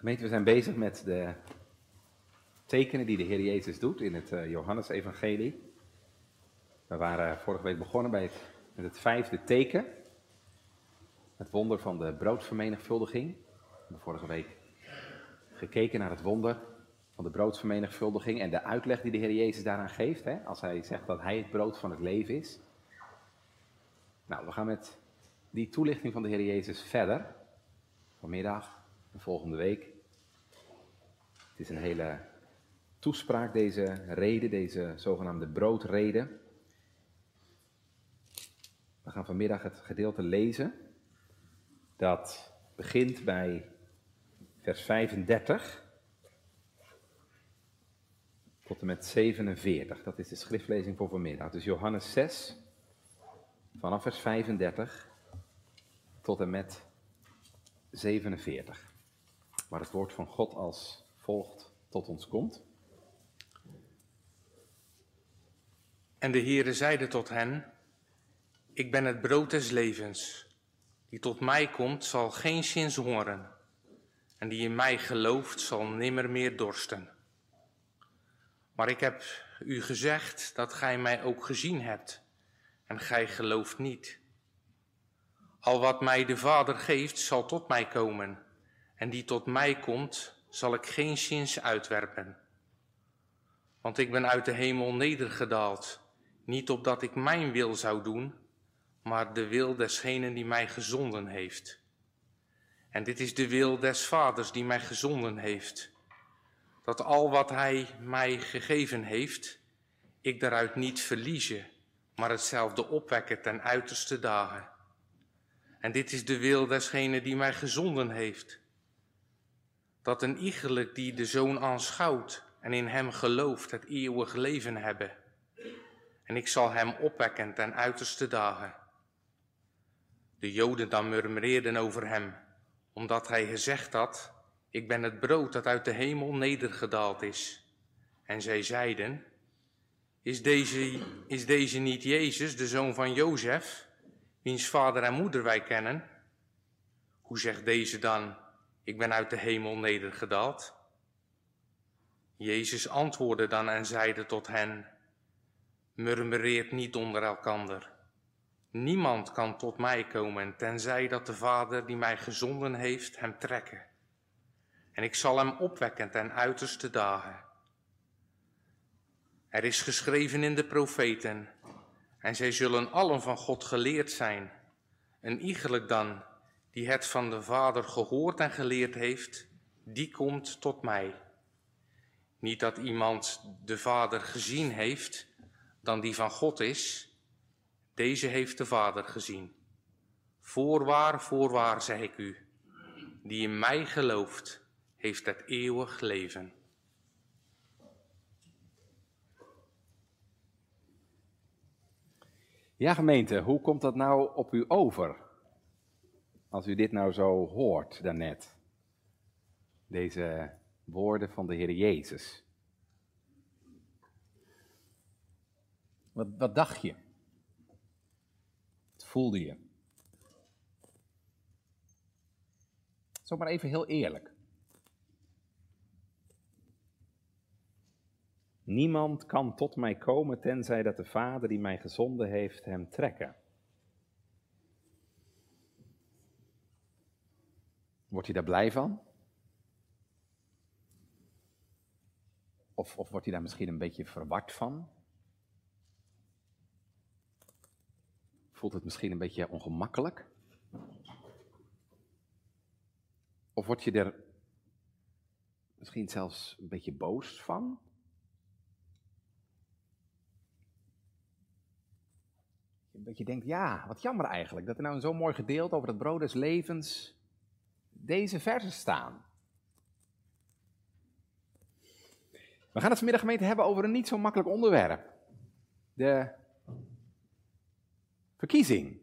We zijn bezig met de tekenen die de Heer Jezus doet in het uh, Johannesevangelie. We waren vorige week begonnen bij het, met het vijfde teken. Het wonder van de broodvermenigvuldiging. We hebben vorige week gekeken naar het wonder van de broodvermenigvuldiging en de uitleg die de Heer Jezus daaraan geeft. Hè, als hij zegt dat hij het brood van het leven is. Nou, we gaan met die toelichting van de Heer Jezus verder. Vanmiddag volgende week. Het is een hele toespraak, deze reden, deze zogenaamde broodreden. We gaan vanmiddag het gedeelte lezen. Dat begint bij vers 35 tot en met 47. Dat is de schriftlezing voor vanmiddag. Dus Johannes 6, vanaf vers 35 tot en met 47 waar het woord van God als volgt tot ons komt. En de Heere zeide tot hen, ik ben het brood des levens. Die tot mij komt, zal geen zins hongeren. En die in mij gelooft, zal nimmer meer dorsten. Maar ik heb u gezegd dat gij mij ook gezien hebt, en gij gelooft niet. Al wat mij de Vader geeft, zal tot mij komen en die tot mij komt, zal ik geen zins uitwerpen. Want ik ben uit de hemel nedergedaald, niet opdat ik mijn wil zou doen, maar de wil desgenen die mij gezonden heeft. En dit is de wil des Vaders die mij gezonden heeft, dat al wat Hij mij gegeven heeft, ik daaruit niet verliezen, maar hetzelfde opwekken ten uiterste dagen. En dit is de wil desgene die mij gezonden heeft, dat een iegelijk die de Zoon aanschouwt en in hem gelooft het eeuwig leven hebben. En ik zal hem opwekken ten uiterste dagen. De Joden dan murmureerden over hem, omdat hij gezegd had, ik ben het brood dat uit de hemel nedergedaald is. En zij zeiden, is deze, is deze niet Jezus, de zoon van Jozef, wiens vader en moeder wij kennen? Hoe zegt deze dan, ik ben uit de hemel nedergedaald. Jezus antwoordde dan en zeide tot hen, murmureert niet onder elkander. Niemand kan tot mij komen, tenzij dat de Vader die mij gezonden heeft hem trekken. En ik zal hem opwekken ten uiterste dagen. Er is geschreven in de profeten, en zij zullen allen van God geleerd zijn. En iegelijk dan die het van de Vader gehoord en geleerd heeft, die komt tot mij. Niet dat iemand de Vader gezien heeft, dan die van God is, deze heeft de Vader gezien. Voorwaar, voorwaar zeg ik u, die in mij gelooft, heeft het eeuwig leven. Ja, gemeente, hoe komt dat nou op u over? Als u dit nou zo hoort daarnet, deze woorden van de Heer Jezus. Wat, wat dacht je? Wat voelde je? Zo maar even heel eerlijk. Niemand kan tot mij komen tenzij dat de Vader die mij gezonden heeft hem trekken. Wordt hij daar blij van? Of, of wordt hij daar misschien een beetje verward van? Voelt het misschien een beetje ongemakkelijk? Of word je er misschien zelfs een beetje boos van? Dat je denkt, ja, wat jammer eigenlijk, dat er nou een zo mooi gedeelte over het brood des levens deze versen staan. We gaan het vanmiddag gemeente hebben over een niet zo makkelijk onderwerp. De verkiezing.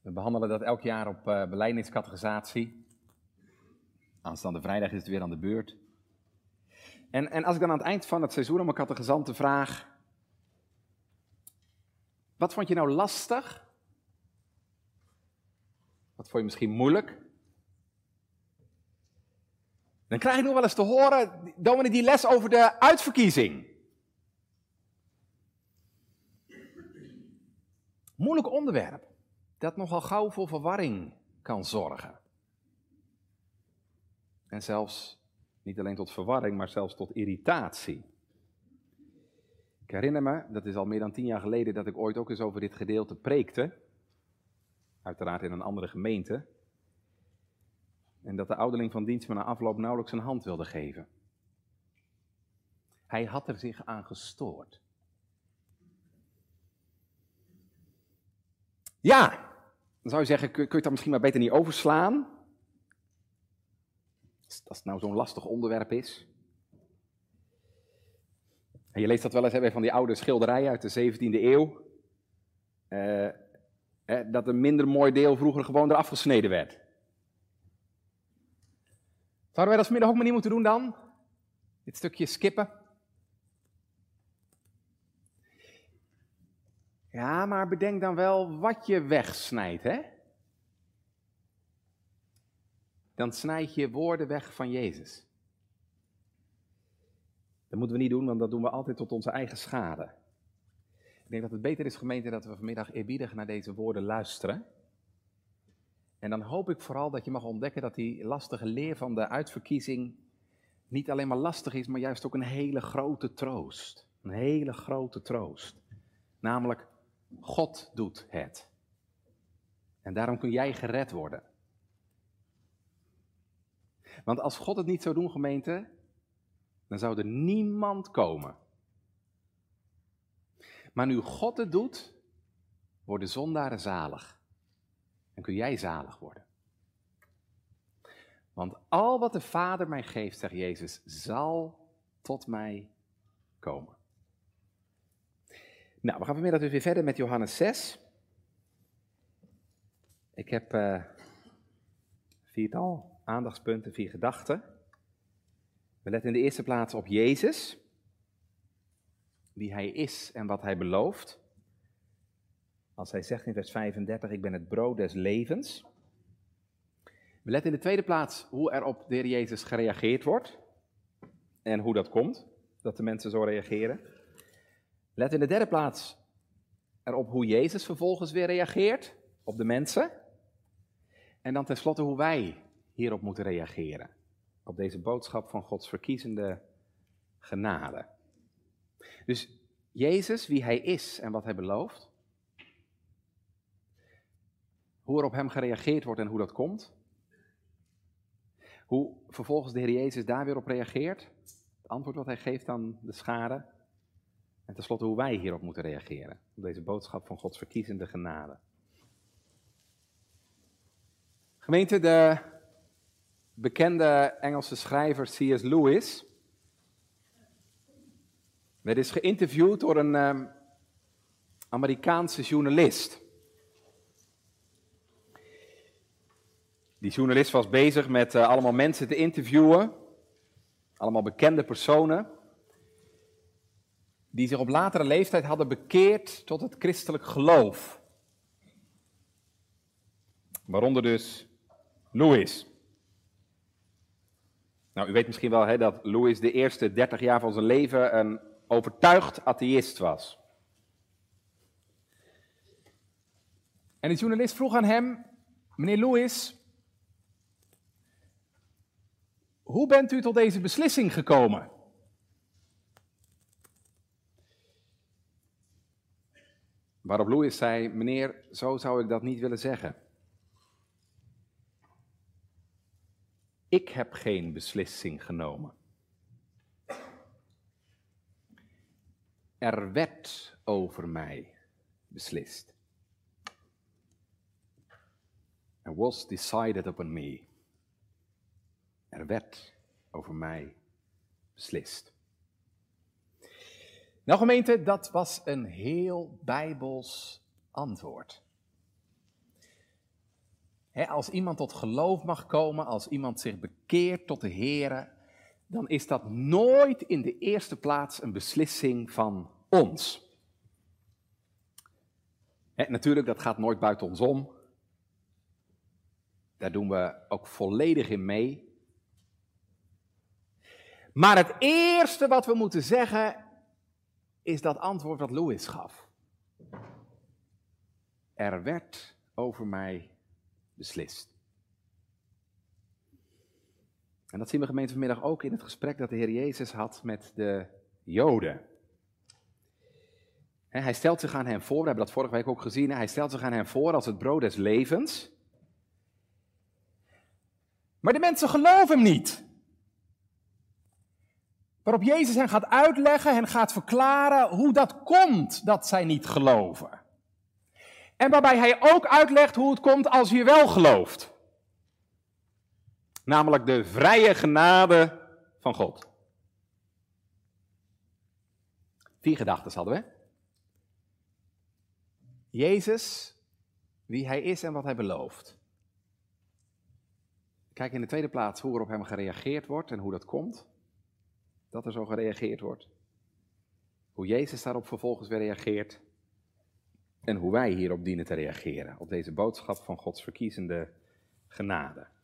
We behandelen dat elk jaar op uh, beleidingscategorisatie. Aanstaande vrijdag is het weer aan de beurt. En, en als ik dan aan het eind van het seizoen aan mijn catechisanten vraag... Wat vond je nou lastig Wat vond je misschien moeilijk? Dan krijg je nog wel eens te horen, dominee die les over de uitverkiezing. Moeilijk onderwerp, dat nogal gauw voor verwarring kan zorgen. En zelfs niet alleen tot verwarring, maar zelfs tot irritatie. Ik herinner me, dat is al meer dan tien jaar geleden, dat ik ooit ook eens over dit gedeelte preekte. Uiteraard in een andere gemeente. En dat de ouderling van dienst me na afloop nauwelijks een hand wilde geven. Hij had er zich aan gestoord. Ja, dan zou je zeggen, kun je dan misschien maar beter niet overslaan? Als het nou zo'n lastig onderwerp is. En je leest dat wel eens hè, van die oude schilderijen uit de 17e eeuw. Uh, dat een minder mooi deel vroeger gewoon eraf gesneden werd. Zouden wij dat vanmiddag ook maar niet moeten doen dan? Dit stukje skippen? Ja, maar bedenk dan wel wat je wegsnijdt, hè? Dan snijd je woorden weg van Jezus. Dat moeten we niet doen, want dat doen we altijd tot onze eigen schade. Ik denk dat het beter is, gemeente, dat we vanmiddag eerbiedig naar deze woorden luisteren. En dan hoop ik vooral dat je mag ontdekken dat die lastige leer van de uitverkiezing niet alleen maar lastig is, maar juist ook een hele grote troost. Een hele grote troost. Namelijk, God doet het. En daarom kun jij gered worden. Want als God het niet zou doen, gemeente, dan zou er niemand komen. Maar nu God het doet, worden zondaren zalig. En kun jij zalig worden. Want al wat de Vader mij geeft, zegt Jezus, zal tot mij komen. Nou, we gaan vanmiddag dus weer verder met Johannes 6. Ik heb uh, viertal aandachtspunten, vier gedachten. We letten in de eerste plaats op Jezus, wie Hij is en wat Hij belooft. Als Hij zegt in vers 35, ik ben het brood des levens. We letten in de tweede plaats hoe er op de Heer Jezus gereageerd wordt en hoe dat komt, dat de mensen zo reageren. Let in de derde plaats erop hoe Jezus vervolgens weer reageert op de mensen. En dan tenslotte hoe wij hierop moeten reageren. Op deze boodschap van Gods verkiezende genade. Dus Jezus, wie hij is en wat hij belooft. Hoe er op hem gereageerd wordt en hoe dat komt. Hoe vervolgens de Heer Jezus daar weer op reageert. Het antwoord wat hij geeft aan de schade. En tenslotte hoe wij hierop moeten reageren. Op deze boodschap van Gods verkiezende genade. Gemeente, de bekende Engelse schrijver C.S. Lewis werd eens geïnterviewd door een um, Amerikaanse journalist. Die journalist was bezig met uh, allemaal mensen te interviewen, allemaal bekende personen die zich op latere leeftijd hadden bekeerd tot het christelijk geloof. Waaronder dus Louis. Nou, u weet misschien wel hè, dat Louis de eerste 30 jaar van zijn leven een overtuigd atheïst was. En de journalist vroeg aan hem, meneer Louis, hoe bent u tot deze beslissing gekomen? Waarop Louis zei: Meneer, zo zou ik dat niet willen zeggen. Ik heb geen beslissing genomen. Er werd over mij beslist. Er was decided upon me. Er werd over mij beslist. Nou gemeente, dat was een heel bijbels antwoord. als iemand tot geloof mag komen, als iemand zich bekeert tot de Here, dan is dat nooit in de eerste plaats een beslissing van ons. natuurlijk, dat gaat nooit buiten ons om. Daar doen we ook volledig in mee. Maar het eerste wat we moeten zeggen is dat antwoord wat Louis gaf. Er werd over mij beslist. En dat zien we gemeente vanmiddag ook in het gesprek dat de Heer Jezus had met de Joden. Hij stelt zich aan hen voor, we hebben dat vorige week ook gezien, hij stelt zich aan hen voor als het brood des levens. Maar de mensen geloven hem niet. Waarop Jezus hen gaat uitleggen en gaat verklaren hoe dat komt dat zij niet geloven. En waarbij hij ook uitlegt hoe het komt als je wel gelooft. Namelijk de vrije genade van God. Vier gedachten hadden we. Jezus, wie hij is en wat hij belooft. Kijk in de tweede plaats hoe er op hem gereageerd wordt en hoe dat komt. Dat er zo gereageerd wordt. Hoe Jezus daarop vervolgens weer reageert. En hoe wij hierop dienen te reageren. Op deze boodschap van Gods verkiezende genade.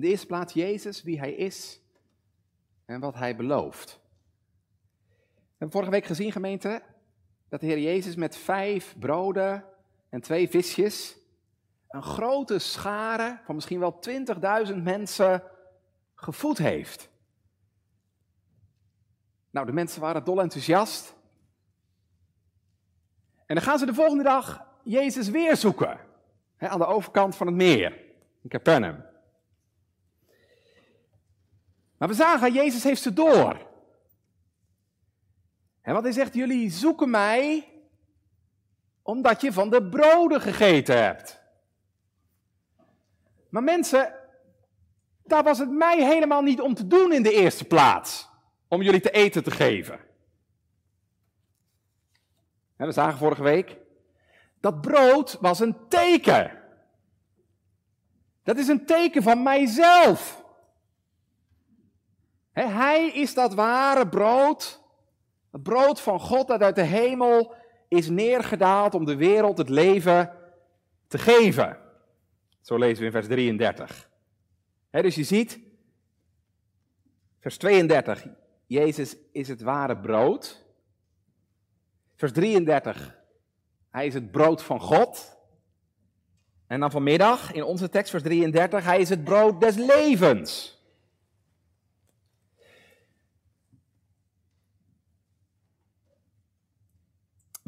In de eerste plaats Jezus, wie hij is en wat hij belooft. We hebben vorige week gezien, gemeente, dat de Heer Jezus met vijf broden en twee visjes een grote schare van misschien wel 20.000 mensen gevoed heeft. Nou, de mensen waren dol enthousiast. En dan gaan ze de volgende dag Jezus weer zoeken. Aan de overkant van het meer, in Capernaum. Maar we zagen, Jezus heeft ze door. En wat hij zegt, jullie zoeken mij omdat je van de broden gegeten hebt. Maar mensen, daar was het mij helemaal niet om te doen in de eerste plaats. Om jullie te eten te geven. En we zagen vorige week, dat brood was een teken. Dat is een teken van mijzelf. Hij is dat ware brood, het brood van God dat uit de hemel is neergedaald om de wereld het leven te geven. Zo lezen we in vers 33. dus je ziet, vers 32, Jezus is het ware brood. Vers 33, hij is het brood van God. En dan vanmiddag in onze tekst, vers 33, hij is het brood des levens.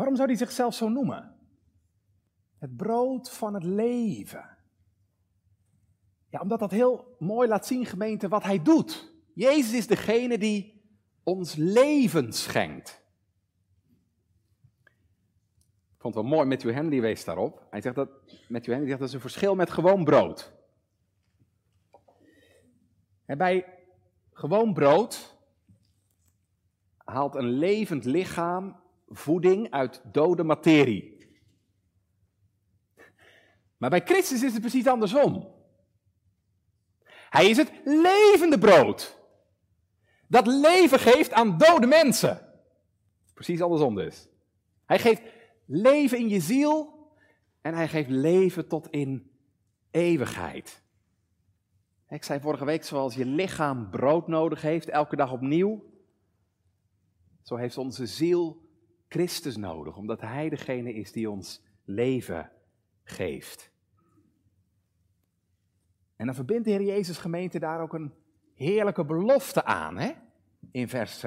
Waarom zou hij zichzelf zo noemen? Het brood van het leven. Ja, omdat dat heel mooi laat zien, gemeente, wat hij doet. Jezus is degene die ons leven schenkt. Ik vond het wel mooi, Matthew Henry wees daarop. Hij zegt dat, Matthew Henry zegt dat is een verschil met gewoon brood. En bij gewoon brood haalt een levend lichaam voeding uit dode materie. Maar bij Christus is het precies andersom. Hij is het levende brood. Dat leven geeft aan dode mensen. Precies andersom dus. Hij geeft leven in je ziel en hij geeft leven tot in eeuwigheid. Ik zei vorige week, zoals je lichaam brood nodig heeft, elke dag opnieuw, zo heeft onze ziel Christus nodig, omdat Hij degene is die ons leven geeft. En dan verbindt de Heer Jezus gemeente daar ook een heerlijke belofte aan, hè? in vers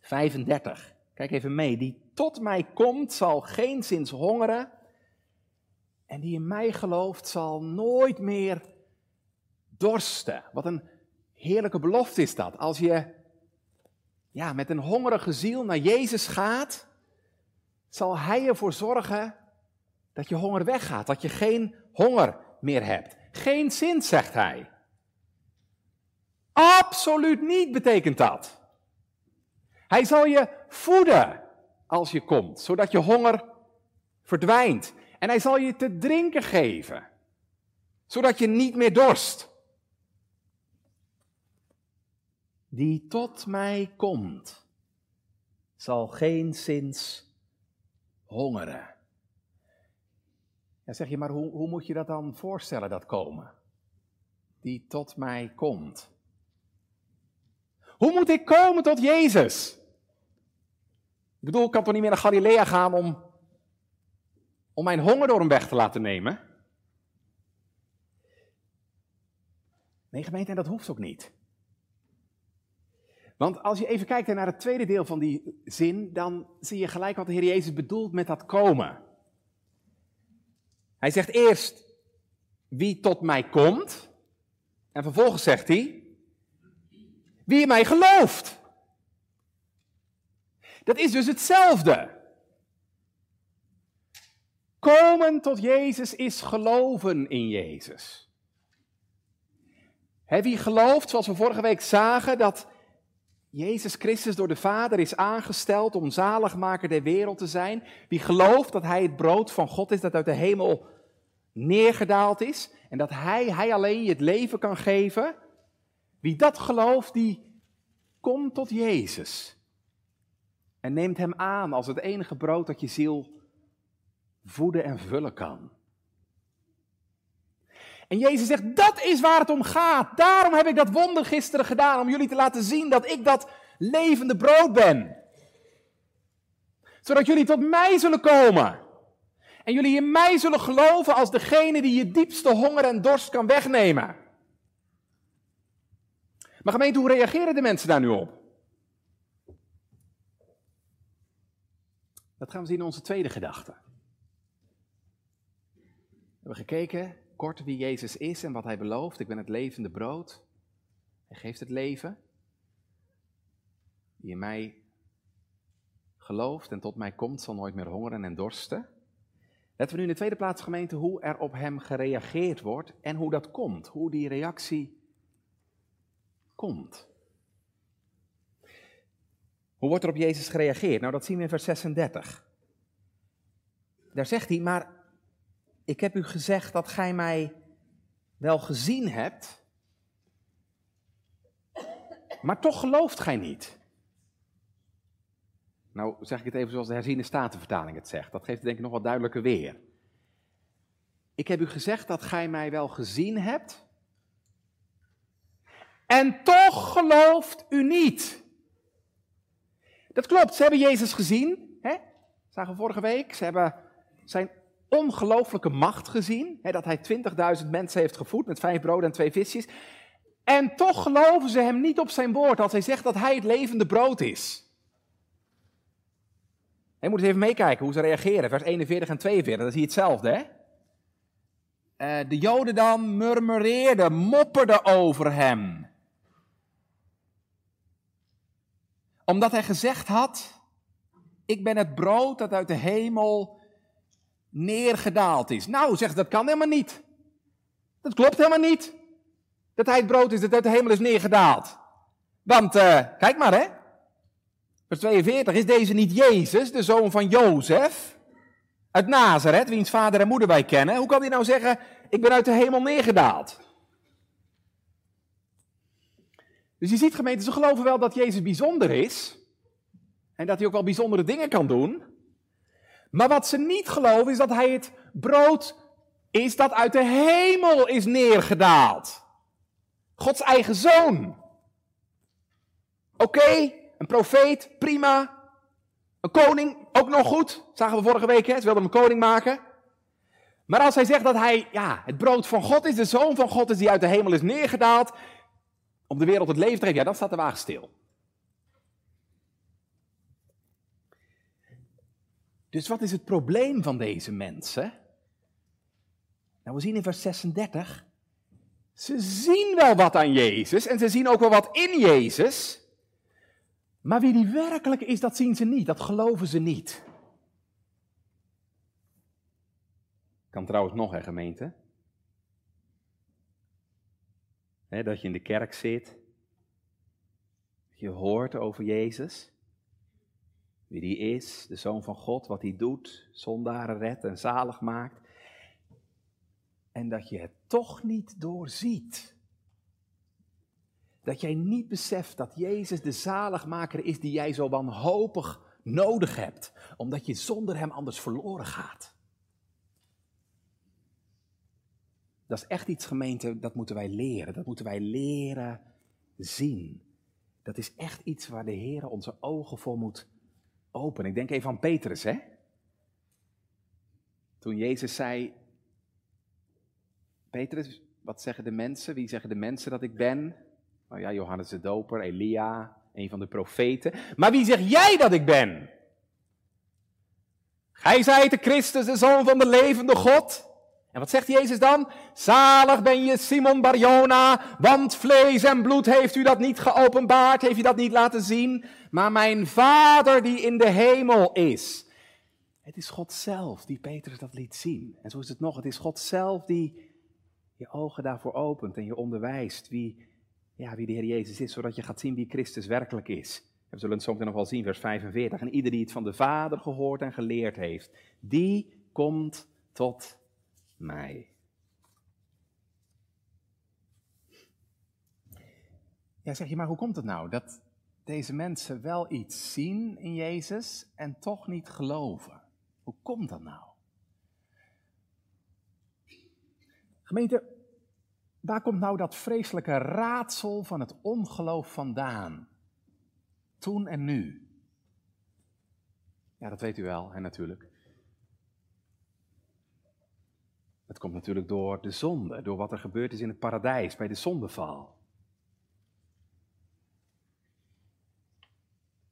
35. Eh, Kijk even mee. Die tot mij komt, zal geen zins hongeren. En die in mij gelooft, zal nooit meer dorsten. Wat een heerlijke belofte is dat. Als je ja, met een hongerige ziel naar Jezus gaat, zal Hij ervoor zorgen dat je honger weggaat, dat je geen honger meer hebt. Geen zin, zegt Hij. Absoluut niet betekent dat. Hij zal je voeden als je komt, zodat je honger verdwijnt. En hij zal je te drinken geven, zodat je niet meer dorst. Die tot mij komt, zal geen zins hongeren. Ja, zeg je, maar hoe, hoe moet je dat dan voorstellen, dat komen? Die tot mij komt. Hoe moet ik komen tot Jezus? Ik bedoel, ik kan toch niet meer naar Galilea gaan om, om mijn honger door hem weg te laten nemen? Nee, gemeente, en dat hoeft ook niet. Want als je even kijkt naar het tweede deel van die zin, dan zie je gelijk wat de Heer Jezus bedoelt met dat komen. Hij zegt eerst, wie tot mij komt, en vervolgens zegt hij, wie in mij gelooft. Dat is dus hetzelfde. Komen tot Jezus is geloven in Jezus. wie gelooft, zoals we vorige week zagen, dat Jezus Christus door de Vader is aangesteld om zaligmaker der wereld te zijn. Wie gelooft dat Hij het brood van God is dat uit de hemel neergedaald is. En dat Hij, Hij alleen je het leven kan geven. Wie dat gelooft, die komt tot Jezus. En neemt Hem aan als het enige brood dat je ziel voeden en vullen kan. En Jezus zegt, dat is waar het om gaat. Daarom heb ik dat wonder gisteren gedaan, om jullie te laten zien dat ik dat levende brood ben. Zodat jullie tot mij zullen komen. En jullie in mij zullen geloven als degene die je diepste honger en dorst kan wegnemen. Maar gemeente, hoe reageren de mensen daar nu op? Dat gaan we zien in onze tweede gedachte. We hebben gekeken kort wie Jezus is en wat hij belooft. Ik ben het levende brood. Hij geeft het leven. Die in mij gelooft en tot mij komt, zal nooit meer hongeren en dorsten. Letten we nu in de tweede plaats, gemeente, hoe er op hem gereageerd wordt en hoe dat komt. Hoe die reactie komt. Hoe wordt er op Jezus gereageerd? Nou, dat zien we in vers 36. Daar zegt hij, maar ik heb u gezegd dat gij mij wel gezien hebt, maar toch gelooft gij niet. Nou zeg ik het even zoals de herziene statenvertaling het zegt. Dat geeft denk ik nog wat duidelijker weer. Ik heb u gezegd dat gij mij wel gezien hebt. En toch gelooft u niet. Dat klopt, ze hebben Jezus gezien. Hè? Zagen we vorige week. Ze hebben zijn ongelooflijke macht gezien. Hè, dat hij 20.000 mensen heeft gevoed met vijf broden en twee visjes. En toch geloven ze hem niet op zijn woord als hij zegt dat hij het levende brood is. Je moet eens even meekijken hoe ze reageren. Vers 41 en 42, dan zie je hetzelfde. Hè? Uh, de Joden dan murmureerden, mopperden over hem. Omdat hij gezegd had, ik ben het brood dat uit de hemel neergedaald is. Nou, zegt dat kan helemaal niet. Dat klopt helemaal niet. Dat hij het brood is dat uit de hemel is neergedaald. Want, uh, kijk maar hè. Vers 42, is deze niet Jezus, de zoon van Jozef? Uit Nazareth, wiens vader en moeder wij kennen. Hoe kan hij nou zeggen, ik ben uit de hemel neergedaald? Dus je ziet gemeente, ze geloven wel dat Jezus bijzonder is. En dat hij ook wel bijzondere dingen kan doen. Maar wat ze niet geloven is dat hij het brood is dat uit de hemel is neergedaald. Gods eigen zoon. Oké, een profeet, prima. Een koning, ook nog goed. Zagen we vorige week, hè? ze wilden hem koning maken. Maar als hij zegt dat hij, ja, het brood van God is, de zoon van God is die uit de hemel is neergedaald, om de wereld het leven te geven, ja, dan staat de wagen stil. Dus wat is het probleem van deze mensen? Nou, we zien in vers 36. Ze zien wel wat aan Jezus en ze zien ook wel wat in Jezus. Maar wie die werkelijk is, dat zien ze niet. Dat geloven ze niet. Kan trouwens nog, hè, gemeente? dat je in de kerk zit. Je hoort over Jezus wie die is, de Zoon van God, wat hij doet, zondaren redt en zalig maakt. En dat je het toch niet doorziet. Dat jij niet beseft dat Jezus de zaligmaker is die jij zo wanhopig nodig hebt, omdat je zonder hem anders verloren gaat. Dat is echt iets gemeente, dat moeten wij leren. Dat moeten wij leren zien. Dat is echt iets waar de Heer onze ogen voor moet openen. Ik denk even aan Petrus, hè? Toen Jezus zei, Petrus, wat zeggen de mensen? Wie zeggen de mensen dat ik ben? Nou ja, Johannes de Doper, Elia, een van de profeten. Maar wie zeg jij dat ik ben? Gij zijt de Christus, de Zoon van de levende God. En wat zegt Jezus dan? Zalig ben je Simon Barjona, want vlees en bloed heeft u dat niet geopenbaard, heeft u dat niet laten zien, maar mijn Vader die in de hemel is. Het is God zelf die Petrus dat liet zien. En zo is het nog, het is God zelf die je ogen daarvoor opent en je onderwijst wie, ja, wie de Heer Jezus is, zodat je gaat zien wie Christus werkelijk is. We zullen het zo meteen nog wel zien, vers 45. En ieder die het van de Vader gehoord en geleerd heeft, die komt tot mij. Ja, zeg je, maar hoe komt het nou dat deze mensen wel iets zien in Jezus en toch niet geloven? Hoe komt dat nou? Gemeente, waar komt nou dat vreselijke raadsel van het ongeloof vandaan? Toen en nu. Ja, dat weet u wel, hè, natuurlijk. Het komt natuurlijk door de zonde, door wat er gebeurd is in het paradijs bij de zondeval.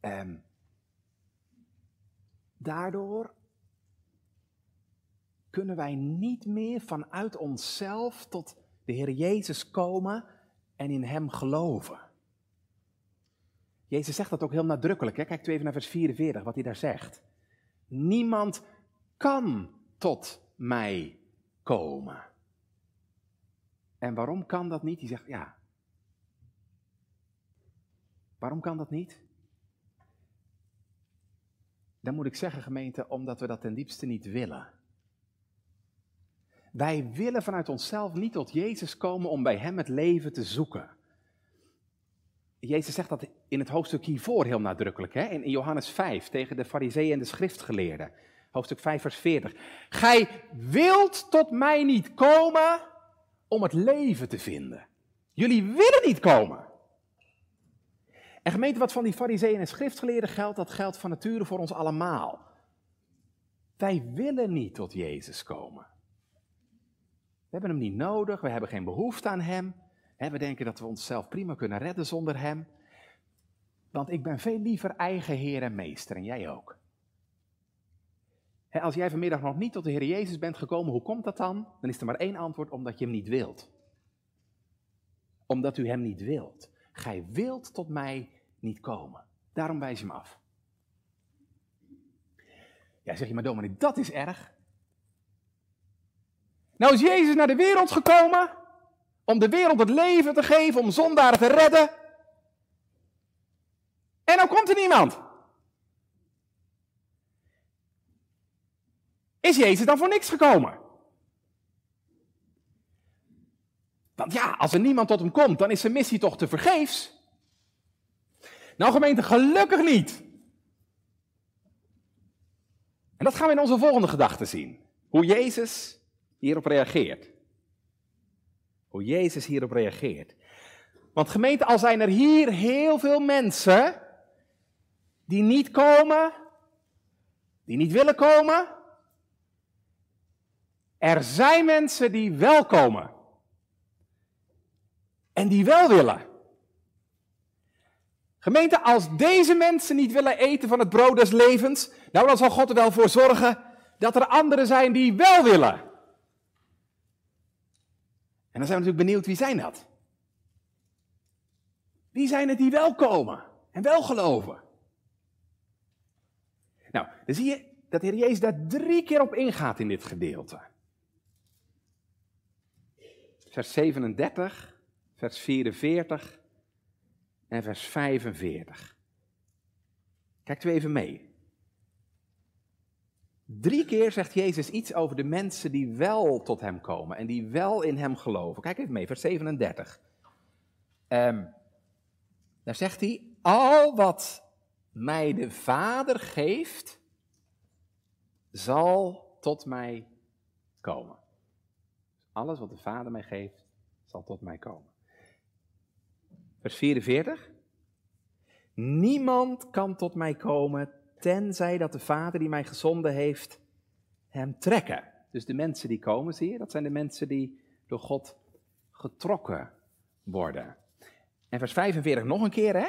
En daardoor kunnen wij niet meer vanuit onszelf tot de Heer Jezus komen en in Hem geloven. Jezus zegt dat ook heel nadrukkelijk. Hè? Kijk even naar vers 44, wat hij daar zegt. Niemand kan tot mij komen. En waarom kan dat niet? Hij zegt, ja. Waarom kan dat niet? Dan moet ik zeggen, gemeente, omdat we dat ten diepste niet willen. Wij willen vanuit onszelf niet tot Jezus komen om bij Hem het leven te zoeken. Jezus zegt dat in het hoofdstuk hiervoor heel nadrukkelijk, hè? in Johannes 5 tegen de fariseeën en de schriftgeleerden. Hoofdstuk 5, vers 40. Gij wilt tot mij niet komen om het leven te vinden. Jullie willen niet komen. En gemeente, wat van die fariseeën en schriftgeleerden geldt, dat geldt van nature voor ons allemaal. Wij willen niet tot Jezus komen. We hebben hem niet nodig, we hebben geen behoefte aan hem. We denken dat we onszelf prima kunnen redden zonder hem. Want ik ben veel liever eigen Heer en Meester en jij ook. Als jij vanmiddag nog niet tot de Heer Jezus bent gekomen, hoe komt dat dan? Dan is er maar één antwoord, omdat je hem niet wilt. Omdat u hem niet wilt. Gij wilt tot mij niet komen. Daarom wijs je hem af. Ja, zeg je maar dominee, dat is erg. Nou is Jezus naar de wereld gekomen om de wereld het leven te geven, om zondaren te redden. En dan komt er niemand. Is Jezus dan voor niks gekomen? Want ja, als er niemand tot hem komt, dan is zijn missie toch te vergeefs? Nou gemeente, gelukkig niet. En dat gaan we in onze volgende gedachte zien. Hoe Jezus hierop reageert. Hoe Jezus hierop reageert. Want gemeente, al zijn er hier heel veel mensen die niet komen, die niet willen komen, er zijn mensen die wel komen. En die wel willen. Gemeente, als deze mensen niet willen eten van het brood des levens, nou dan zal God er wel voor zorgen dat er anderen zijn die wel willen. En dan zijn we natuurlijk benieuwd, wie zijn dat? Wie zijn het die wel komen en wel geloven? Nou, dan zie je dat de Heer Jezus daar drie keer op ingaat in dit gedeelte vers 37, vers 44 en vers 45. Kijkt u even mee. Drie keer zegt Jezus iets over de mensen die wel tot hem komen en die wel in hem geloven. Kijk even mee, vers 37. Um, daar zegt hij, al wat mij de Vader geeft, zal tot mij komen. Alles wat de Vader mij geeft, zal tot mij komen. Vers 44. Niemand kan tot mij komen, tenzij dat de Vader die mij gezonden heeft, hem trekken. Dus de mensen die komen, zie je, dat zijn de mensen die door God getrokken worden. En vers 45 nog een keer, hè?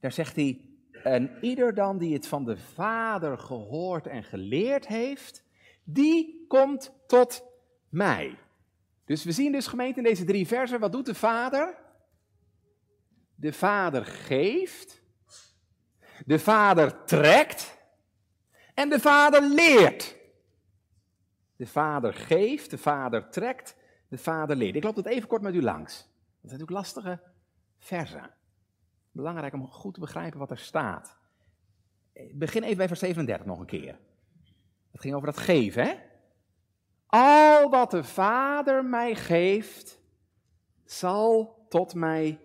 Daar zegt hij, en ieder dan die het van de Vader gehoord en geleerd heeft, die komt tot mij. Dus we zien dus gemeente in deze drie versen, wat doet de Vader? De Vader geeft, de Vader trekt en de Vader leert. De Vader geeft, de Vader trekt, de Vader leert. Ik loop dat even kort met u langs. Dat zijn natuurlijk lastige versen. Belangrijk om goed te begrijpen wat er staat. Ik begin even bij vers 37 nog een keer. Het ging over dat geven, hè? Al wat de Vader mij geeft, zal tot mij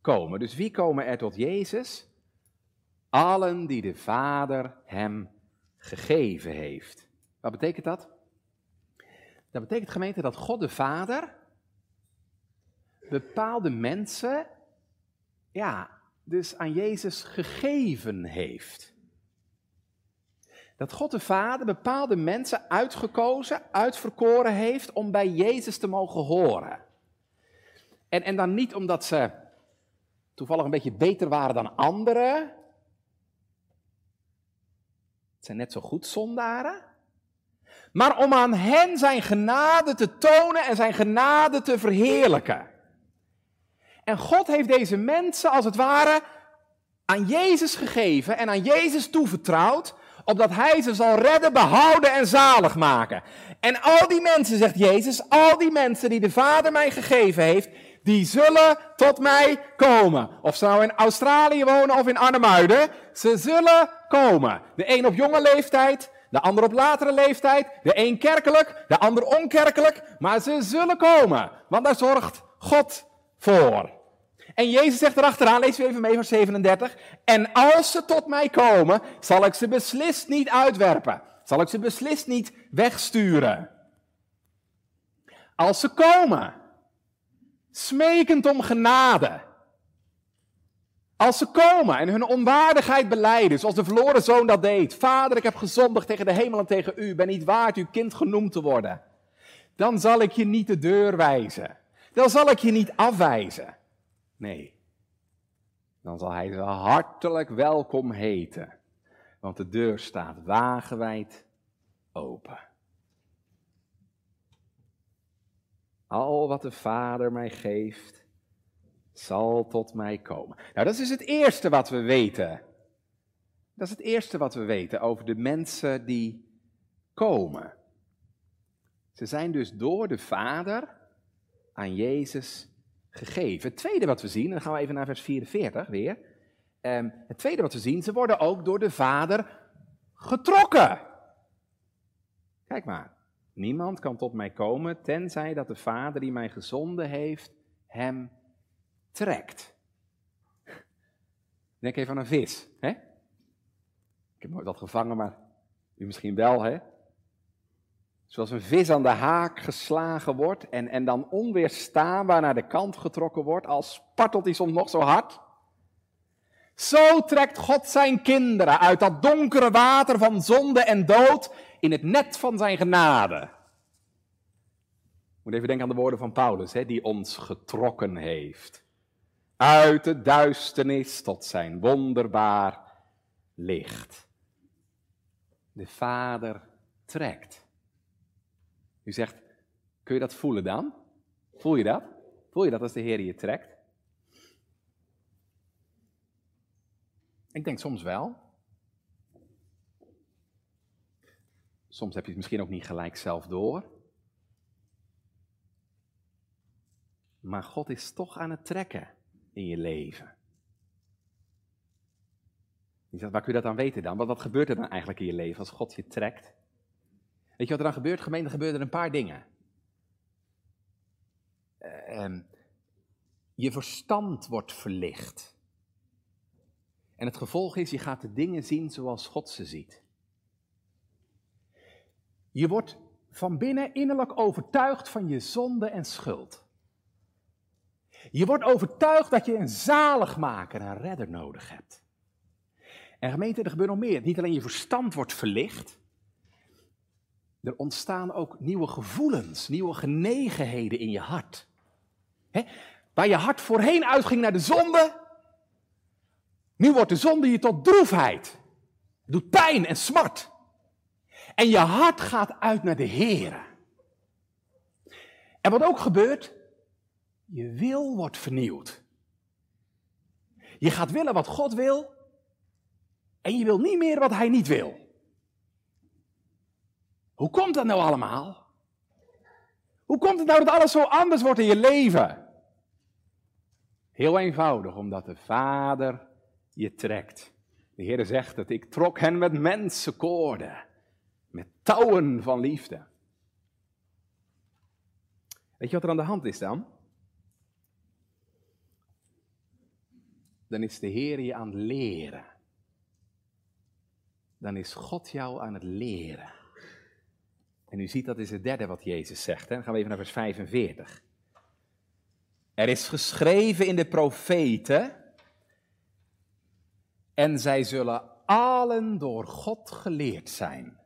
komen. Dus wie komen er tot Jezus? Allen die de Vader hem gegeven heeft. Wat betekent dat? Dat betekent gemeente dat God de Vader bepaalde mensen, ja, dus aan Jezus gegeven heeft. Dat God de Vader bepaalde mensen uitgekozen, uitverkoren heeft om bij Jezus te mogen horen. En, en dan niet omdat ze toevallig een beetje beter waren dan anderen. Het zijn net zo goed zondaren. Maar om aan hen zijn genade te tonen en zijn genade te verheerlijken. En God heeft deze mensen als het ware aan Jezus gegeven en aan Jezus toevertrouwd, opdat Hij ze zal redden, behouden en zalig maken. En al die mensen, zegt Jezus, al die mensen die de Vader mij gegeven heeft, die zullen tot mij komen. Of ze nou in Australië wonen of in Arnhemuiden, ze zullen komen. De een op jonge leeftijd, de ander op latere leeftijd, de een kerkelijk, de ander onkerkelijk, maar ze zullen komen, want daar zorgt God voor. En Jezus zegt erachteraan, lees we even mee vers 37. En als ze tot mij komen, zal ik ze beslist niet uitwerpen. Zal ik ze beslist niet wegsturen. Als ze komen, smekend om genade. Als ze komen en hun onwaardigheid beleiden, zoals de verloren zoon dat deed. Vader, ik heb gezondigd tegen de hemel en tegen u, ben niet waard uw kind genoemd te worden. Dan zal ik je niet de deur wijzen. Dan zal ik je niet afwijzen. Nee, dan zal hij ze hartelijk welkom heten, want de deur staat wagenwijd open. Al wat de Vader mij geeft, zal tot mij komen. Nou, dat is het eerste wat we weten. Dat is het eerste wat we weten over de mensen die komen. Ze zijn dus door de Vader aan Jezus gegeven. Het tweede wat we zien, en dan gaan we even naar vers 44 weer. Um, het tweede wat we zien, ze worden ook door de Vader getrokken. Kijk maar. Niemand kan tot mij komen, tenzij dat de Vader die mij gezonden heeft, hem trekt. Denk even aan een vis. Hè? Ik heb nooit wat gevangen, maar u misschien wel. Hè? Zoals een vis aan de haak geslagen wordt en, en dan onweerstaanbaar naar de kant getrokken wordt, als spartelt hij soms nog zo hard. Zo trekt God zijn kinderen uit dat donkere water van zonde en dood in het net van zijn genade. moet even denken aan de woorden van Paulus, hè, die ons getrokken heeft. Uit de duisternis tot zijn wonderbaar licht. De Vader trekt. U zegt, kun je dat voelen dan? Voel je dat? Voel je dat als de Heer je trekt? Ik denk soms wel. Soms heb je het misschien ook niet gelijk zelf door. Maar God is toch aan het trekken in je leven. Je zegt, waar kun je dat aan weten dan? Wat, wat gebeurt er dan eigenlijk in je leven als God je trekt? Weet je wat er dan gebeurt? Gemeente, gebeuren er een paar dingen. Uh, je verstand wordt verlicht. En het gevolg is, je gaat de dingen zien zoals God ze ziet. Je wordt van binnen innerlijk overtuigd van je zonde en schuld. Je wordt overtuigd dat je een zaligmaker, een redder nodig hebt. En gemeente, er gebeurt nog meer. Niet alleen je verstand wordt verlicht, er ontstaan ook nieuwe gevoelens, nieuwe genegenheden in je hart. Waar je hart voorheen uitging naar de zonde, nu wordt de zonde je tot droefheid. Het doet pijn en smart. En je hart gaat uit naar de Heer. En wat ook gebeurt, je wil wordt vernieuwd. Je gaat willen wat God wil en je wil niet meer wat Hij niet wil. Hoe komt dat nou allemaal? Hoe komt het nou dat alles zo anders wordt in je leven? Heel eenvoudig, omdat de Vader je trekt. De Heer zegt dat ik trok hen met mensenkoorden, met touwen van liefde. Weet je wat er aan de hand is dan? Dan is de Heer je aan het leren. Dan is God jou aan het leren. En u ziet dat is het derde wat Jezus zegt. Hè? Dan gaan we even naar vers 45. Er is geschreven in de profeten. En zij zullen allen door God geleerd zijn.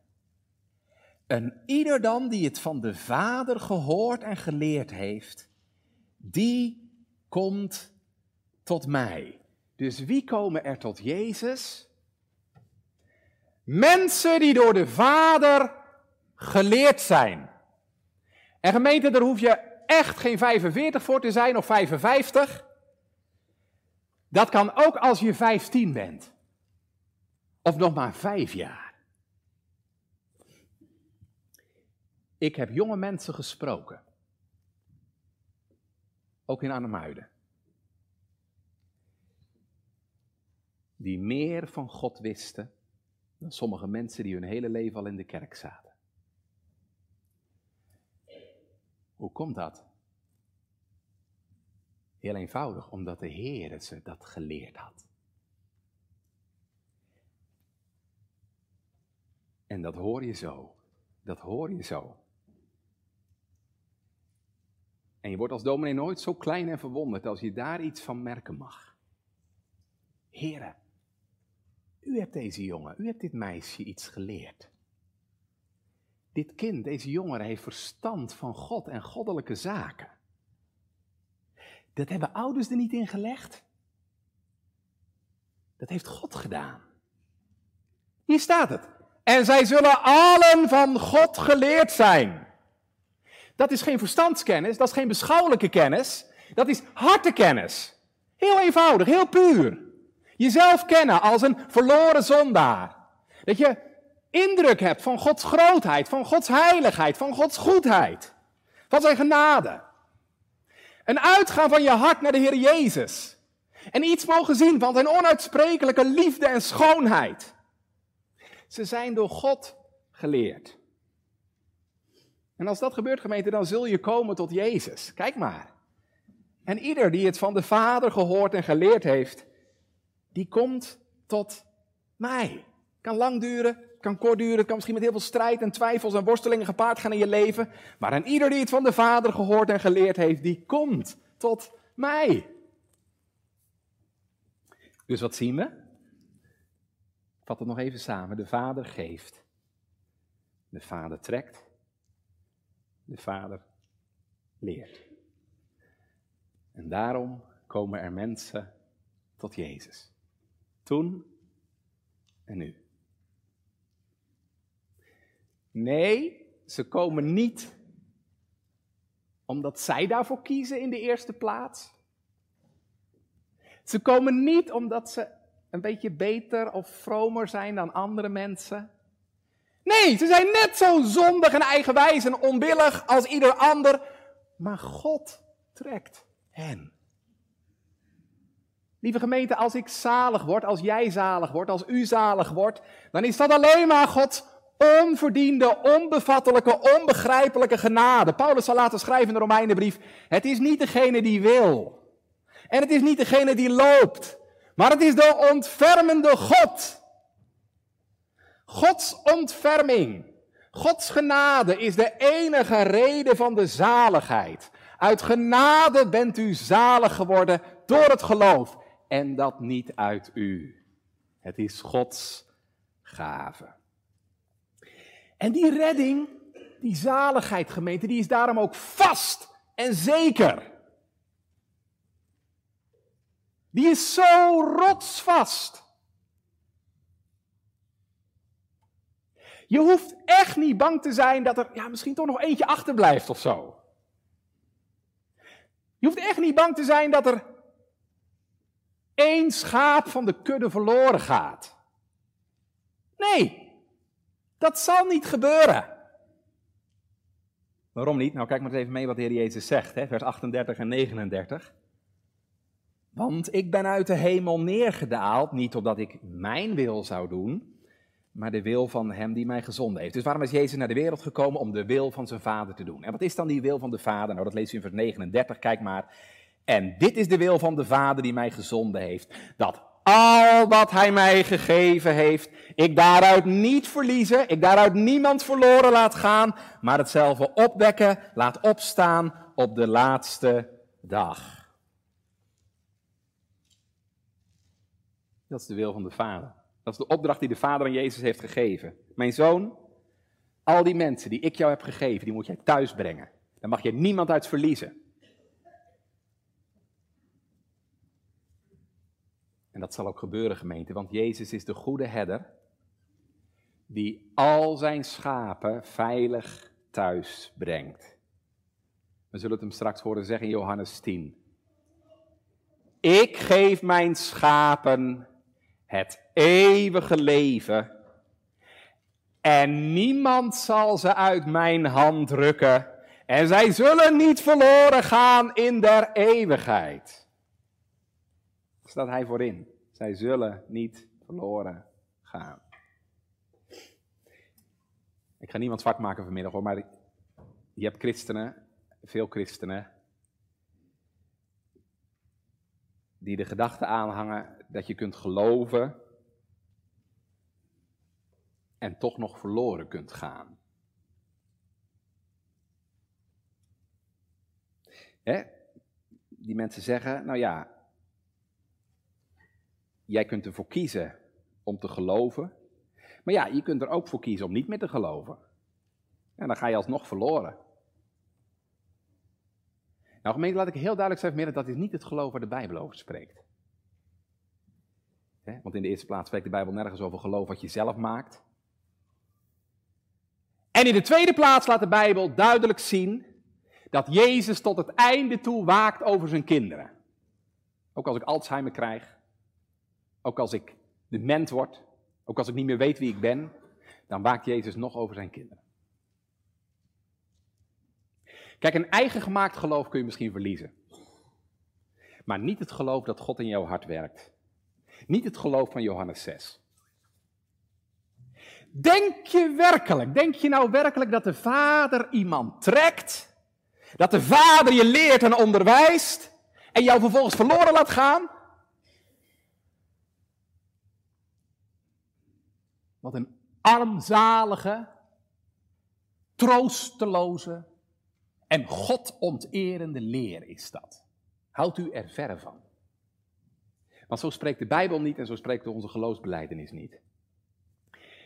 En ieder dan die het van de Vader gehoord en geleerd heeft, die komt tot mij. Dus wie komen er tot Jezus? Mensen die door de Vader geleerd zijn. En gemeente, daar hoef je echt geen 45 voor te zijn of 55. Dat kan ook als je 15 bent. Of nog maar 5 jaar. Ik heb jonge mensen gesproken. Ook in Arnhemuiden. Die meer van God wisten dan sommige mensen die hun hele leven al in de kerk zaten. Hoe komt dat? Heel eenvoudig, omdat de Heer ze dat geleerd had. En dat hoor je zo. Dat hoor je zo. En je wordt als dominee nooit zo klein en verwonderd als je daar iets van merken mag. Heren, u hebt deze jongen, u hebt dit meisje iets geleerd. Dit kind, deze jongere, heeft verstand van God en goddelijke zaken. Dat hebben ouders er niet in gelegd. Dat heeft God gedaan. Hier staat het. En zij zullen allen van God geleerd zijn. Dat is geen verstandskennis, dat is geen beschouwelijke kennis, dat is hartekennis. Heel eenvoudig, heel puur. Jezelf kennen als een verloren zondaar. Dat je indruk hebt van Gods grootheid, van Gods heiligheid, van Gods goedheid, van zijn genade. Een uitgaan van je hart naar de Heer Jezus. En iets mogen zien van zijn onuitsprekelijke liefde en schoonheid. Ze zijn door God geleerd. En als dat gebeurt, gemeente, dan zul je komen tot Jezus. Kijk maar. En ieder die het van de Vader gehoord en geleerd heeft, die komt tot mij. Kan lang duren, kan kort duren, het kan misschien met heel veel strijd en twijfels en worstelingen gepaard gaan in je leven. Maar aan ieder die het van de Vader gehoord en geleerd heeft, die komt tot mij. Dus wat zien we? Vat het nog even samen. De Vader geeft. De Vader trekt. De Vader leert. En daarom komen er mensen tot Jezus. Toen en nu. Nee, ze komen niet omdat zij daarvoor kiezen in de eerste plaats. Ze komen niet omdat ze een beetje beter of vromer zijn dan andere mensen. Nee, ze zijn net zo zondig en eigenwijs en onwillig als ieder ander. Maar God trekt hen. Lieve gemeente, als ik zalig word, als jij zalig wordt, als u zalig wordt, dan is dat alleen maar Gods onverdiende, onbevattelijke, onbegrijpelijke genade. Paulus zal laten schrijven in de Romeinenbrief, het is niet degene die wil. En het is niet degene die loopt, maar het is de ontfermende God. Gods ontferming, Gods genade is de enige reden van de zaligheid. Uit genade bent u zalig geworden door het geloof. En dat niet uit u. Het is Gods gave. En die redding, die zaligheid gemeente, die is daarom ook vast en zeker. Die is zo rotsvast. Je hoeft echt niet bang te zijn dat er ja, misschien toch nog eentje achterblijft of zo. Je hoeft echt niet bang te zijn dat er één schaap van de kudde verloren gaat. Nee, dat zal niet gebeuren. Waarom niet? Nou, kijk maar eens even mee wat de Heer Jezus zegt, hè? vers 38 en 39. Want ik ben uit de hemel neergedaald, niet opdat ik mijn wil zou doen, maar de wil van hem die mij gezonden heeft. Dus waarom is Jezus naar de wereld gekomen? Om de wil van zijn vader te doen. En wat is dan die wil van de vader? Nou, dat lees je in vers 39, kijk maar. En dit is de wil van de vader die mij gezonden heeft. Dat al wat hij mij gegeven heeft, ik daaruit niet verliezen, ik daaruit niemand verloren laat gaan, maar hetzelfde opwekken, laat opstaan op de laatste dag. Dat is de wil van de Vader. Dat is de opdracht die de Vader aan Jezus heeft gegeven. Mijn zoon, al die mensen die ik jou heb gegeven, die moet jij thuis brengen. Daar mag je niemand uit verliezen. En dat zal ook gebeuren, gemeente, want Jezus is de goede herder die al zijn schapen veilig thuis brengt. We zullen het hem straks horen zeggen in Johannes 10. Ik geef mijn schapen het eeuwige leven. En niemand zal ze uit mijn hand rukken. En zij zullen niet verloren gaan in der eeuwigheid. Staat hij voorin. Zij zullen niet verloren gaan. Ik ga niemand zwart maken vanmiddag hoor, maar je hebt christenen, veel christenen, die de gedachte aanhangen dat je kunt geloven en toch nog verloren kunt gaan. Die mensen zeggen, nou ja, jij kunt ervoor kiezen om te geloven, maar ja, je kunt er ook voor kiezen om niet meer te geloven. En dan ga je alsnog verloren. Nou, gemeente, laat ik heel duidelijk zeggen, dat is niet het geloof waar de Bijbel over spreekt. Want in de eerste plaats spreekt de Bijbel nergens over geloof wat je zelf maakt. En in de tweede plaats laat de Bijbel duidelijk zien dat Jezus tot het einde toe waakt over zijn kinderen. Ook als ik Alzheimer krijg, ook als ik dement word, ook als ik niet meer weet wie ik ben, dan waakt Jezus nog over zijn kinderen. Kijk, een eigen gemaakt geloof kun je misschien verliezen. Maar niet het geloof dat God in jouw hart werkt. Niet het geloof van Johannes 6. Denk je werkelijk, denk je nou werkelijk dat de Vader iemand trekt? Dat de Vader je leert en onderwijst en jou vervolgens verloren laat gaan? Wat een armzalige, troosteloze en God onterende leer is dat. Houdt u er verre van. Want zo spreekt de Bijbel niet en zo spreekt onze geloofsbeleidenis niet.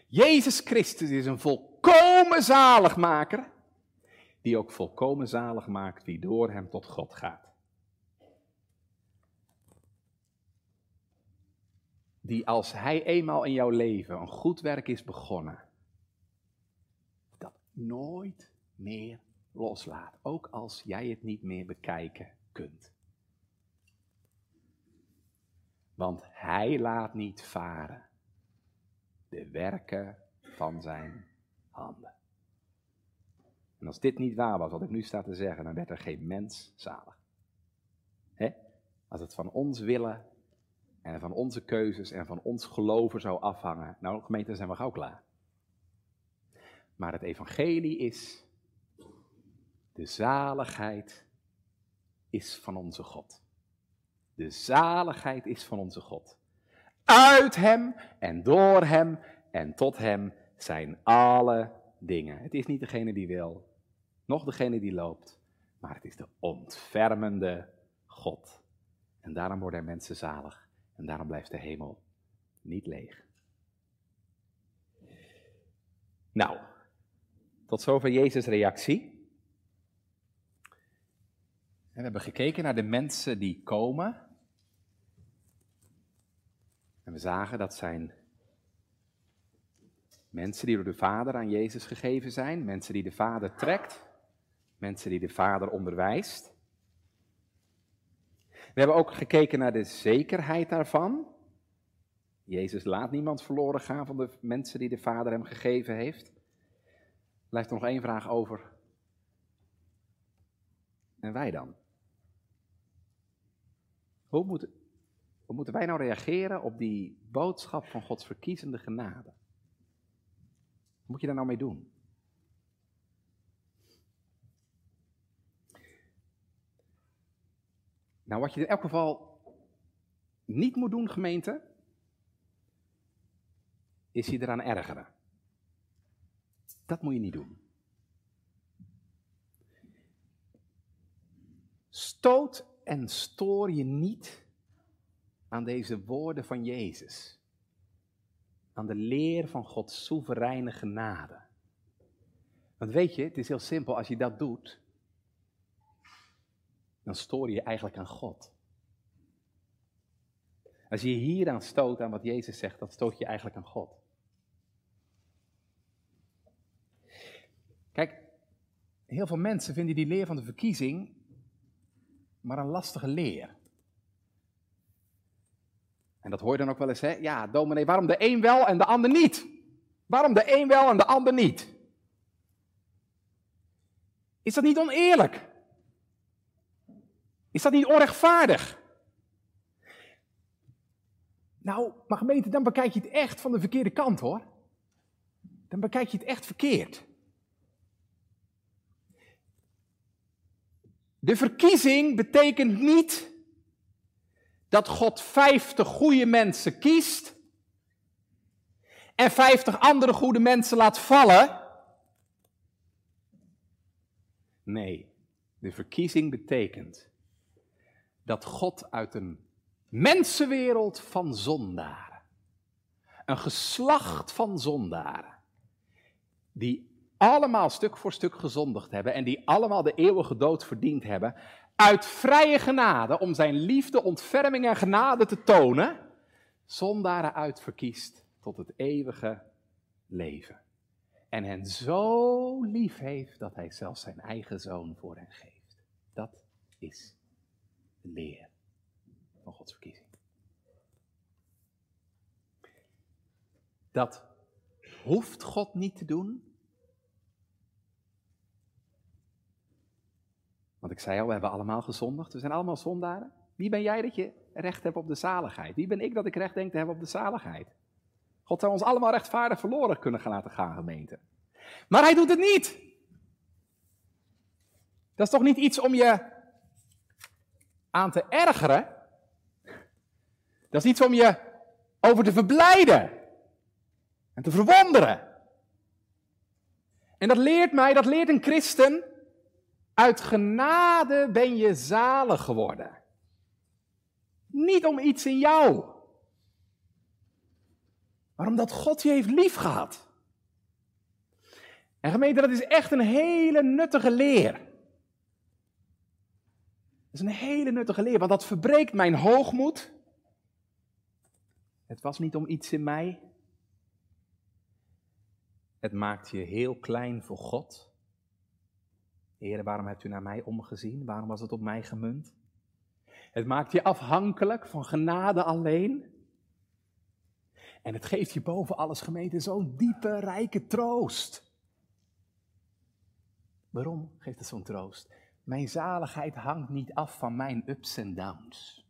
Jezus Christus is een volkomen zaligmaker, die ook volkomen zalig maakt wie door hem tot God gaat. Die als hij eenmaal in jouw leven een goed werk is begonnen, dat nooit meer loslaat, ook als jij het niet meer bekijken kunt. Want hij laat niet varen de werken van zijn handen. En als dit niet waar was, wat ik nu sta te zeggen, dan werd er geen mens zalig. Als het van ons willen en van onze keuzes en van ons geloven zou afhangen, nou gemeente, zijn we gauw klaar. Maar het evangelie is, de zaligheid is van onze God. De zaligheid is van onze God. Uit Hem en door Hem en tot Hem zijn alle dingen. Het is niet degene die wil, nog degene die loopt, maar het is de ontfermende God. En daarom worden er mensen zalig en daarom blijft de hemel niet leeg. Nou, tot zover Jezus' reactie. En we hebben gekeken naar de mensen die komen. En we zagen dat zijn mensen die door de Vader aan Jezus gegeven zijn, mensen die de Vader trekt, mensen die de Vader onderwijst. We hebben ook gekeken naar de zekerheid daarvan. Jezus laat niemand verloren gaan van de mensen die de Vader hem gegeven heeft. Blijft er nog één vraag over. En wij dan? Hoe moeten, hoe moeten wij nou reageren op die boodschap van Gods verkiezende genade? Wat moet je daar nou mee doen? Nou, wat je in elk geval niet moet doen, gemeente, is je eraan ergeren. Dat moet je niet doen. Stoot en stoor je niet aan deze woorden van Jezus. Aan de leer van Gods soevereine genade. Want weet je, het is heel simpel, als je dat doet, dan stoor je eigenlijk aan God. Als je je hier aan stoot, aan wat Jezus zegt, dan stoot je eigenlijk aan God. Kijk, heel veel mensen vinden die leer van de verkiezing maar een lastige leer. En dat hoor je dan ook wel eens, hè? Ja, dominee, waarom de een wel en de ander niet? Waarom de een wel en de ander niet? Is dat niet oneerlijk? Is dat niet onrechtvaardig? Nou, maar gemeente, dan bekijk je het echt van de verkeerde kant hoor. Dan bekijk je het echt verkeerd. De verkiezing betekent niet dat God 50 goede mensen kiest en 50 andere goede mensen laat vallen. Nee, de verkiezing betekent dat God uit een mensenwereld van zondaren, een geslacht van zondaren, die allemaal stuk voor stuk gezondigd hebben en die allemaal de eeuwige dood verdiend hebben, uit vrije genade, om zijn liefde, ontferming en genade te tonen, zondaren uitverkiest tot het eeuwige leven. En hen zo lief heeft dat hij zelfs zijn eigen zoon voor hen geeft. Dat is leer van Gods verkiezing. Dat hoeft God niet te doen, Want ik zei al, we hebben allemaal gezondigd. We zijn allemaal zondaren. Wie ben jij dat je recht hebt op de zaligheid? Wie ben ik dat ik recht denk te hebben op de zaligheid? God zou ons allemaal rechtvaardig verloren kunnen laten gaan, gemeente. Maar hij doet het niet. Dat is toch niet iets om je aan te ergeren? Dat is iets om je over te verblijden en te verwonderen. En dat leert mij, dat leert een christen, uit genade ben je zalig geworden. Niet om iets in jou, maar omdat God je heeft lief gehad. En gemeente, dat is echt een hele nuttige leer. Dat is een hele nuttige leer, want dat verbreekt mijn hoogmoed. Het was niet om iets in mij. Het maakt je heel klein voor God. Heer, waarom hebt u naar mij omgezien? Waarom was het op mij gemunt? Het maakt je afhankelijk van genade alleen. En het geeft je boven alles gemeente zo'n diepe, rijke troost. Waarom geeft het zo'n troost? Mijn zaligheid hangt niet af van mijn ups en downs.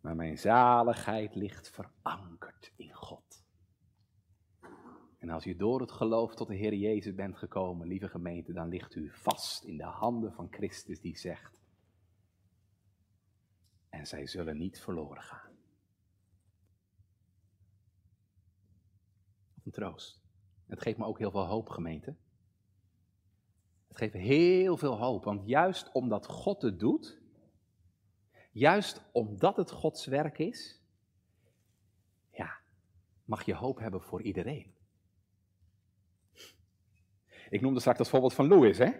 Maar mijn zaligheid ligt verankerd in God. En als u door het geloof tot de Heer Jezus bent gekomen, lieve gemeente, dan ligt u vast in de handen van Christus die zegt, en zij zullen niet verloren gaan. Een troost. Het geeft me ook heel veel hoop, gemeente. Geeft heel veel hoop, want juist omdat God het doet, juist omdat het Gods werk is, ja, mag je hoop hebben voor iedereen. Ik noemde straks dat voorbeeld van Louis, hè?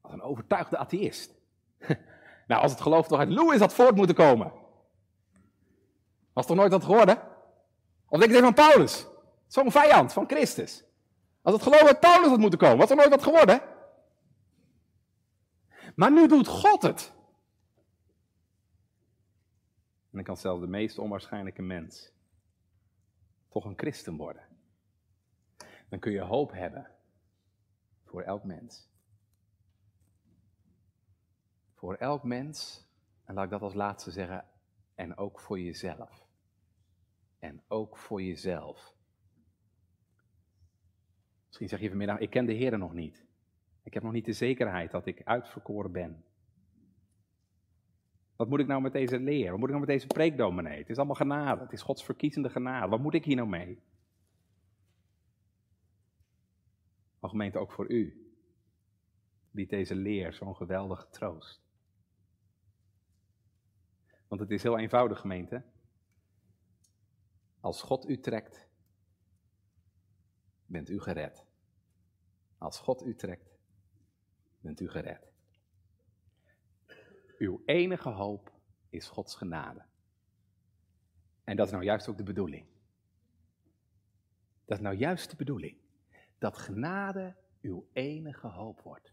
Als een overtuigde atheïst. Nou, als het geloof toch uit Louis had voort moeten komen. Was toch nooit dat geworden? Of denk even aan Paulus? Zo'n vijand van Christus. Als het geloof uit Paulus had moeten komen, was er nooit wat geworden? Maar nu doet God het. En dan kan zelfs de meest onwaarschijnlijke mens toch een christen worden. Dan kun je hoop hebben voor elk mens. Voor elk mens, en laat ik dat als laatste zeggen, en ook voor jezelf. En ook voor jezelf. Misschien zeg je vanmiddag, ik ken de Heer nog niet. Ik heb nog niet de zekerheid dat ik uitverkoren ben. Wat moet ik nou met deze leer? Wat moet ik nou met deze preekdominee? Het is allemaal genade. Het is Gods verkiezende genade. Wat moet ik hier nou mee? Maar gemeente, ook voor u biedt deze leer zo'n geweldige troost. Want het is heel eenvoudig, gemeente. Als God u trekt, bent u gered. Als God u trekt, bent u gered. Uw enige hoop is Gods genade. En dat is nou juist ook de bedoeling. Dat is nou juist de bedoeling. Dat genade uw enige hoop wordt.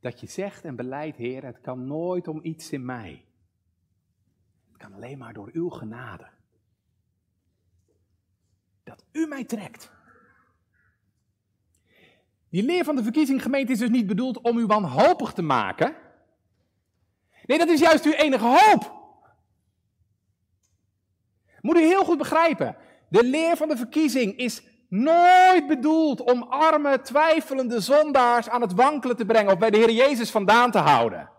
Dat je zegt en beleidt, Heer, het kan nooit om iets in mij. Het kan alleen maar door uw genade. Dat u mij trekt. Die leer van de verkiezinggemeente is dus niet bedoeld om u wanhopig te maken. Nee, dat is juist uw enige hoop. Moet u heel goed begrijpen. De leer van de verkiezing is nooit bedoeld om arme, twijfelende zondaars aan het wankelen te brengen of bij de Heer Jezus vandaan te houden.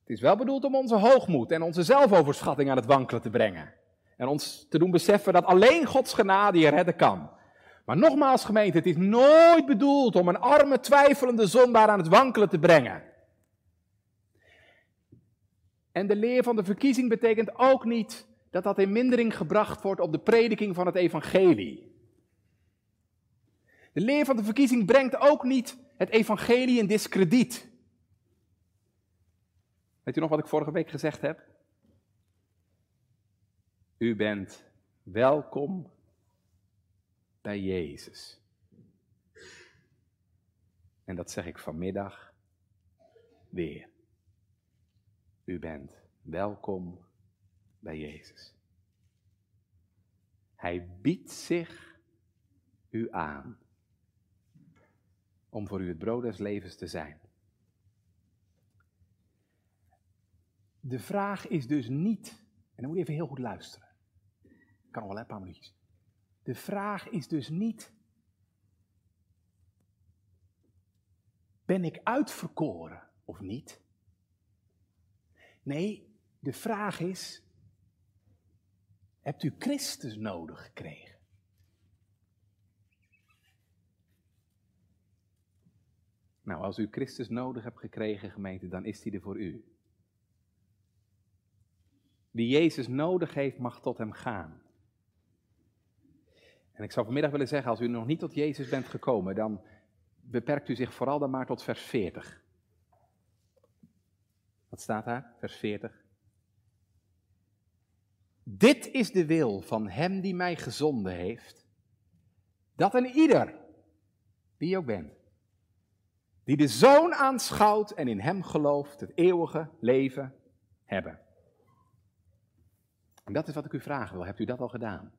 Het is wel bedoeld om onze hoogmoed en onze zelfoverschatting aan het wankelen te brengen. En ons te doen beseffen dat alleen Gods genade je redden kan. Maar nogmaals gemeente, het is nooit bedoeld om een arme, twijfelende zondaar aan het wankelen te brengen. En de leer van de verkiezing betekent ook niet dat dat in mindering gebracht wordt op de prediking van het evangelie. De leer van de verkiezing brengt ook niet het evangelie in discrediet. Weet u nog wat ik vorige week gezegd heb? U bent welkom bij Jezus. En dat zeg ik vanmiddag weer. U bent welkom bij Jezus. Hij biedt zich u aan om voor u het brood des levens te zijn. De vraag is dus niet, en dan moet je even heel goed luisteren. Kan wel een paar minuutjes. De vraag is dus niet, ben ik uitverkoren of niet? Nee, de vraag is, hebt u Christus nodig gekregen? Nou, als u Christus nodig hebt gekregen, gemeente, dan is hij er voor u. Wie Jezus nodig heeft, mag tot hem gaan. En ik zou vanmiddag willen zeggen, als u nog niet tot Jezus bent gekomen, dan beperkt u zich vooral dan maar tot vers 40. Wat staat daar? Vers 40. Dit is de wil van Hem die mij gezonden heeft, dat een ieder, wie je ook bent, die de Zoon aanschouwt en in Hem gelooft, het eeuwige leven hebben. En dat is wat ik u vragen wil. Hebt u dat al gedaan?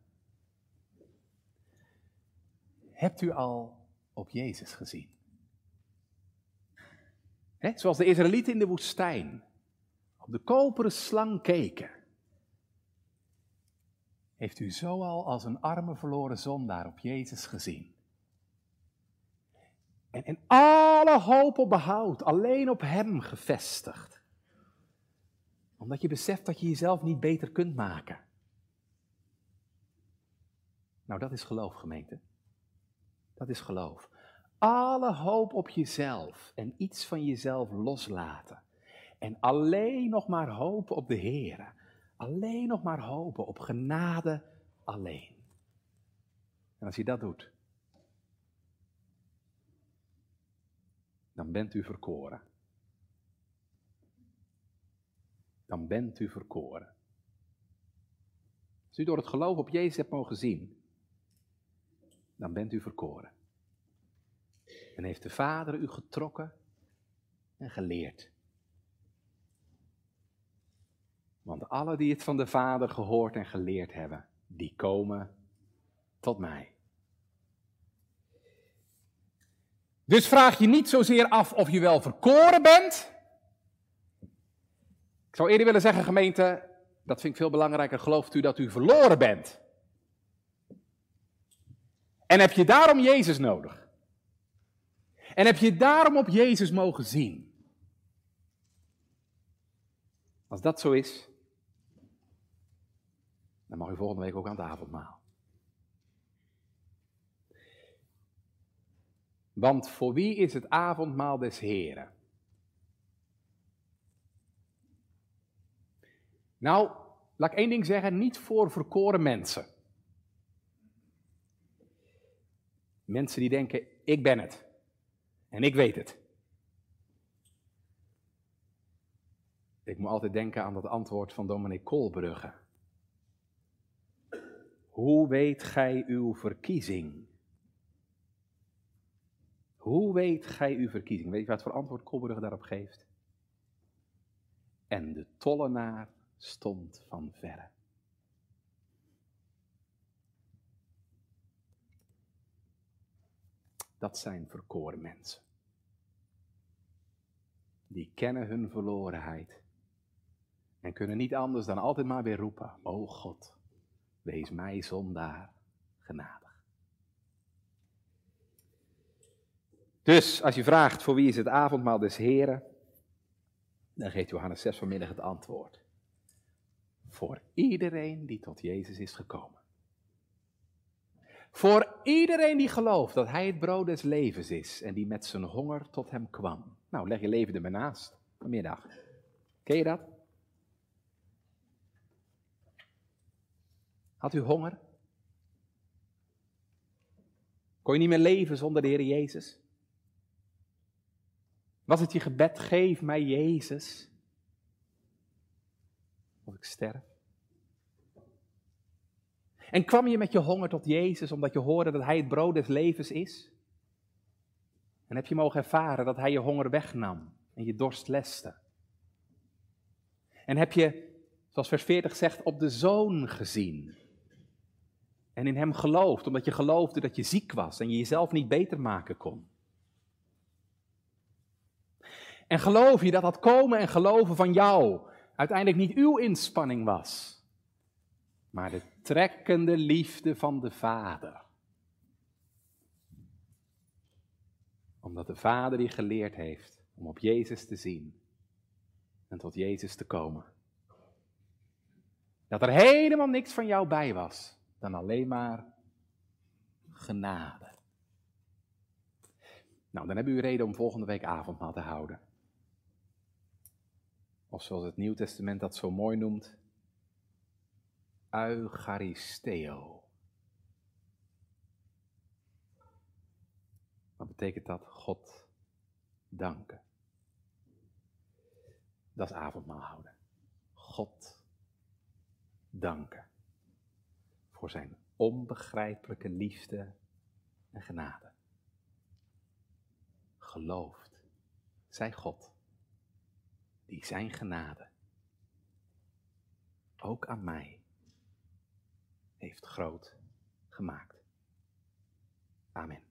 Hebt u al op Jezus gezien? He, zoals de Israëlieten in de woestijn op de koperen slang keken. Heeft u zo al als een arme verloren zondaar op Jezus gezien? En, en alle hoop op behoud, alleen op Hem gevestigd. Omdat je beseft dat je jezelf niet beter kunt maken. Nou, dat is geloof, gemeente. Dat is geloof. Alle hoop op jezelf en iets van jezelf loslaten. En alleen nog maar hopen op de Heer. Alleen nog maar hopen op genade alleen. En als je dat doet, dan bent u verkoren. Dan bent u verkoren. Als u door het geloof op Jezus hebt mogen zien, dan bent u verkoren. En heeft de Vader u getrokken en geleerd. Want alle die het van de Vader gehoord en geleerd hebben, die komen tot mij. Dus vraag je niet zozeer af of je wel verkoren bent. Ik zou eerder willen zeggen, gemeente, dat vind ik veel belangrijker. Gelooft u dat u verloren bent? En heb je daarom Jezus nodig? En heb je daarom op Jezus mogen zien? Als dat zo is, dan mag u volgende week ook aan het avondmaal. Want voor wie is het avondmaal des Heren? Nou, laat ik één ding zeggen, niet voor verkoren mensen. Mensen die denken, ik ben het. En ik weet het. Ik moet altijd denken aan dat antwoord van dominee Koolbrugge. Hoe weet gij uw verkiezing? Hoe weet gij uw verkiezing? Weet je wat voor antwoord Koolbrugge daarop geeft? En de tollenaar stond van verre. Dat zijn verkoren mensen. Die kennen hun verlorenheid en kunnen niet anders dan altijd maar weer roepen: O God, wees mij zondaar genadig. Dus als je vraagt voor wie is het avondmaal des Heren, dan geeft Johannes 6 vanmiddag het antwoord. Voor iedereen die tot Jezus is gekomen. Voor iedereen die gelooft dat Hij het brood des levens is en die met zijn honger tot Hem kwam. Nou, leg je leven er maar naast vanmiddag. Ken je dat? Had u honger? Kon je niet meer leven zonder de Heer Jezus? Was het je gebed, geef mij Jezus, of ik sterf? En kwam je met je honger tot Jezus omdat je hoorde dat Hij het brood des levens is? En heb je mogen ervaren dat Hij je honger wegnam en je dorst leste? En heb je, zoals vers 40 zegt, op de Zoon gezien? En in Hem geloofd, omdat je geloofde dat je ziek was en je jezelf niet beter maken kon? En geloof je dat dat komen en geloven van jou uiteindelijk niet uw inspanning was, maar de trekkende liefde van de Vader. Omdat de Vader die geleerd heeft om op Jezus te zien en tot Jezus te komen. Dat er helemaal niks van jou bij was dan alleen maar genade. Nou, dan hebben u reden om volgende week avondmaal te houden. Of zoals het Nieuw Testament dat zo mooi noemt, Eucharisteo. Wat betekent dat? God danken. Dat is avondmaal houden. God danken. Voor zijn onbegrijpelijke liefde en genade. Gelooft, zij God, die zijn genade ook aan mij heeft groot gemaakt. Amen.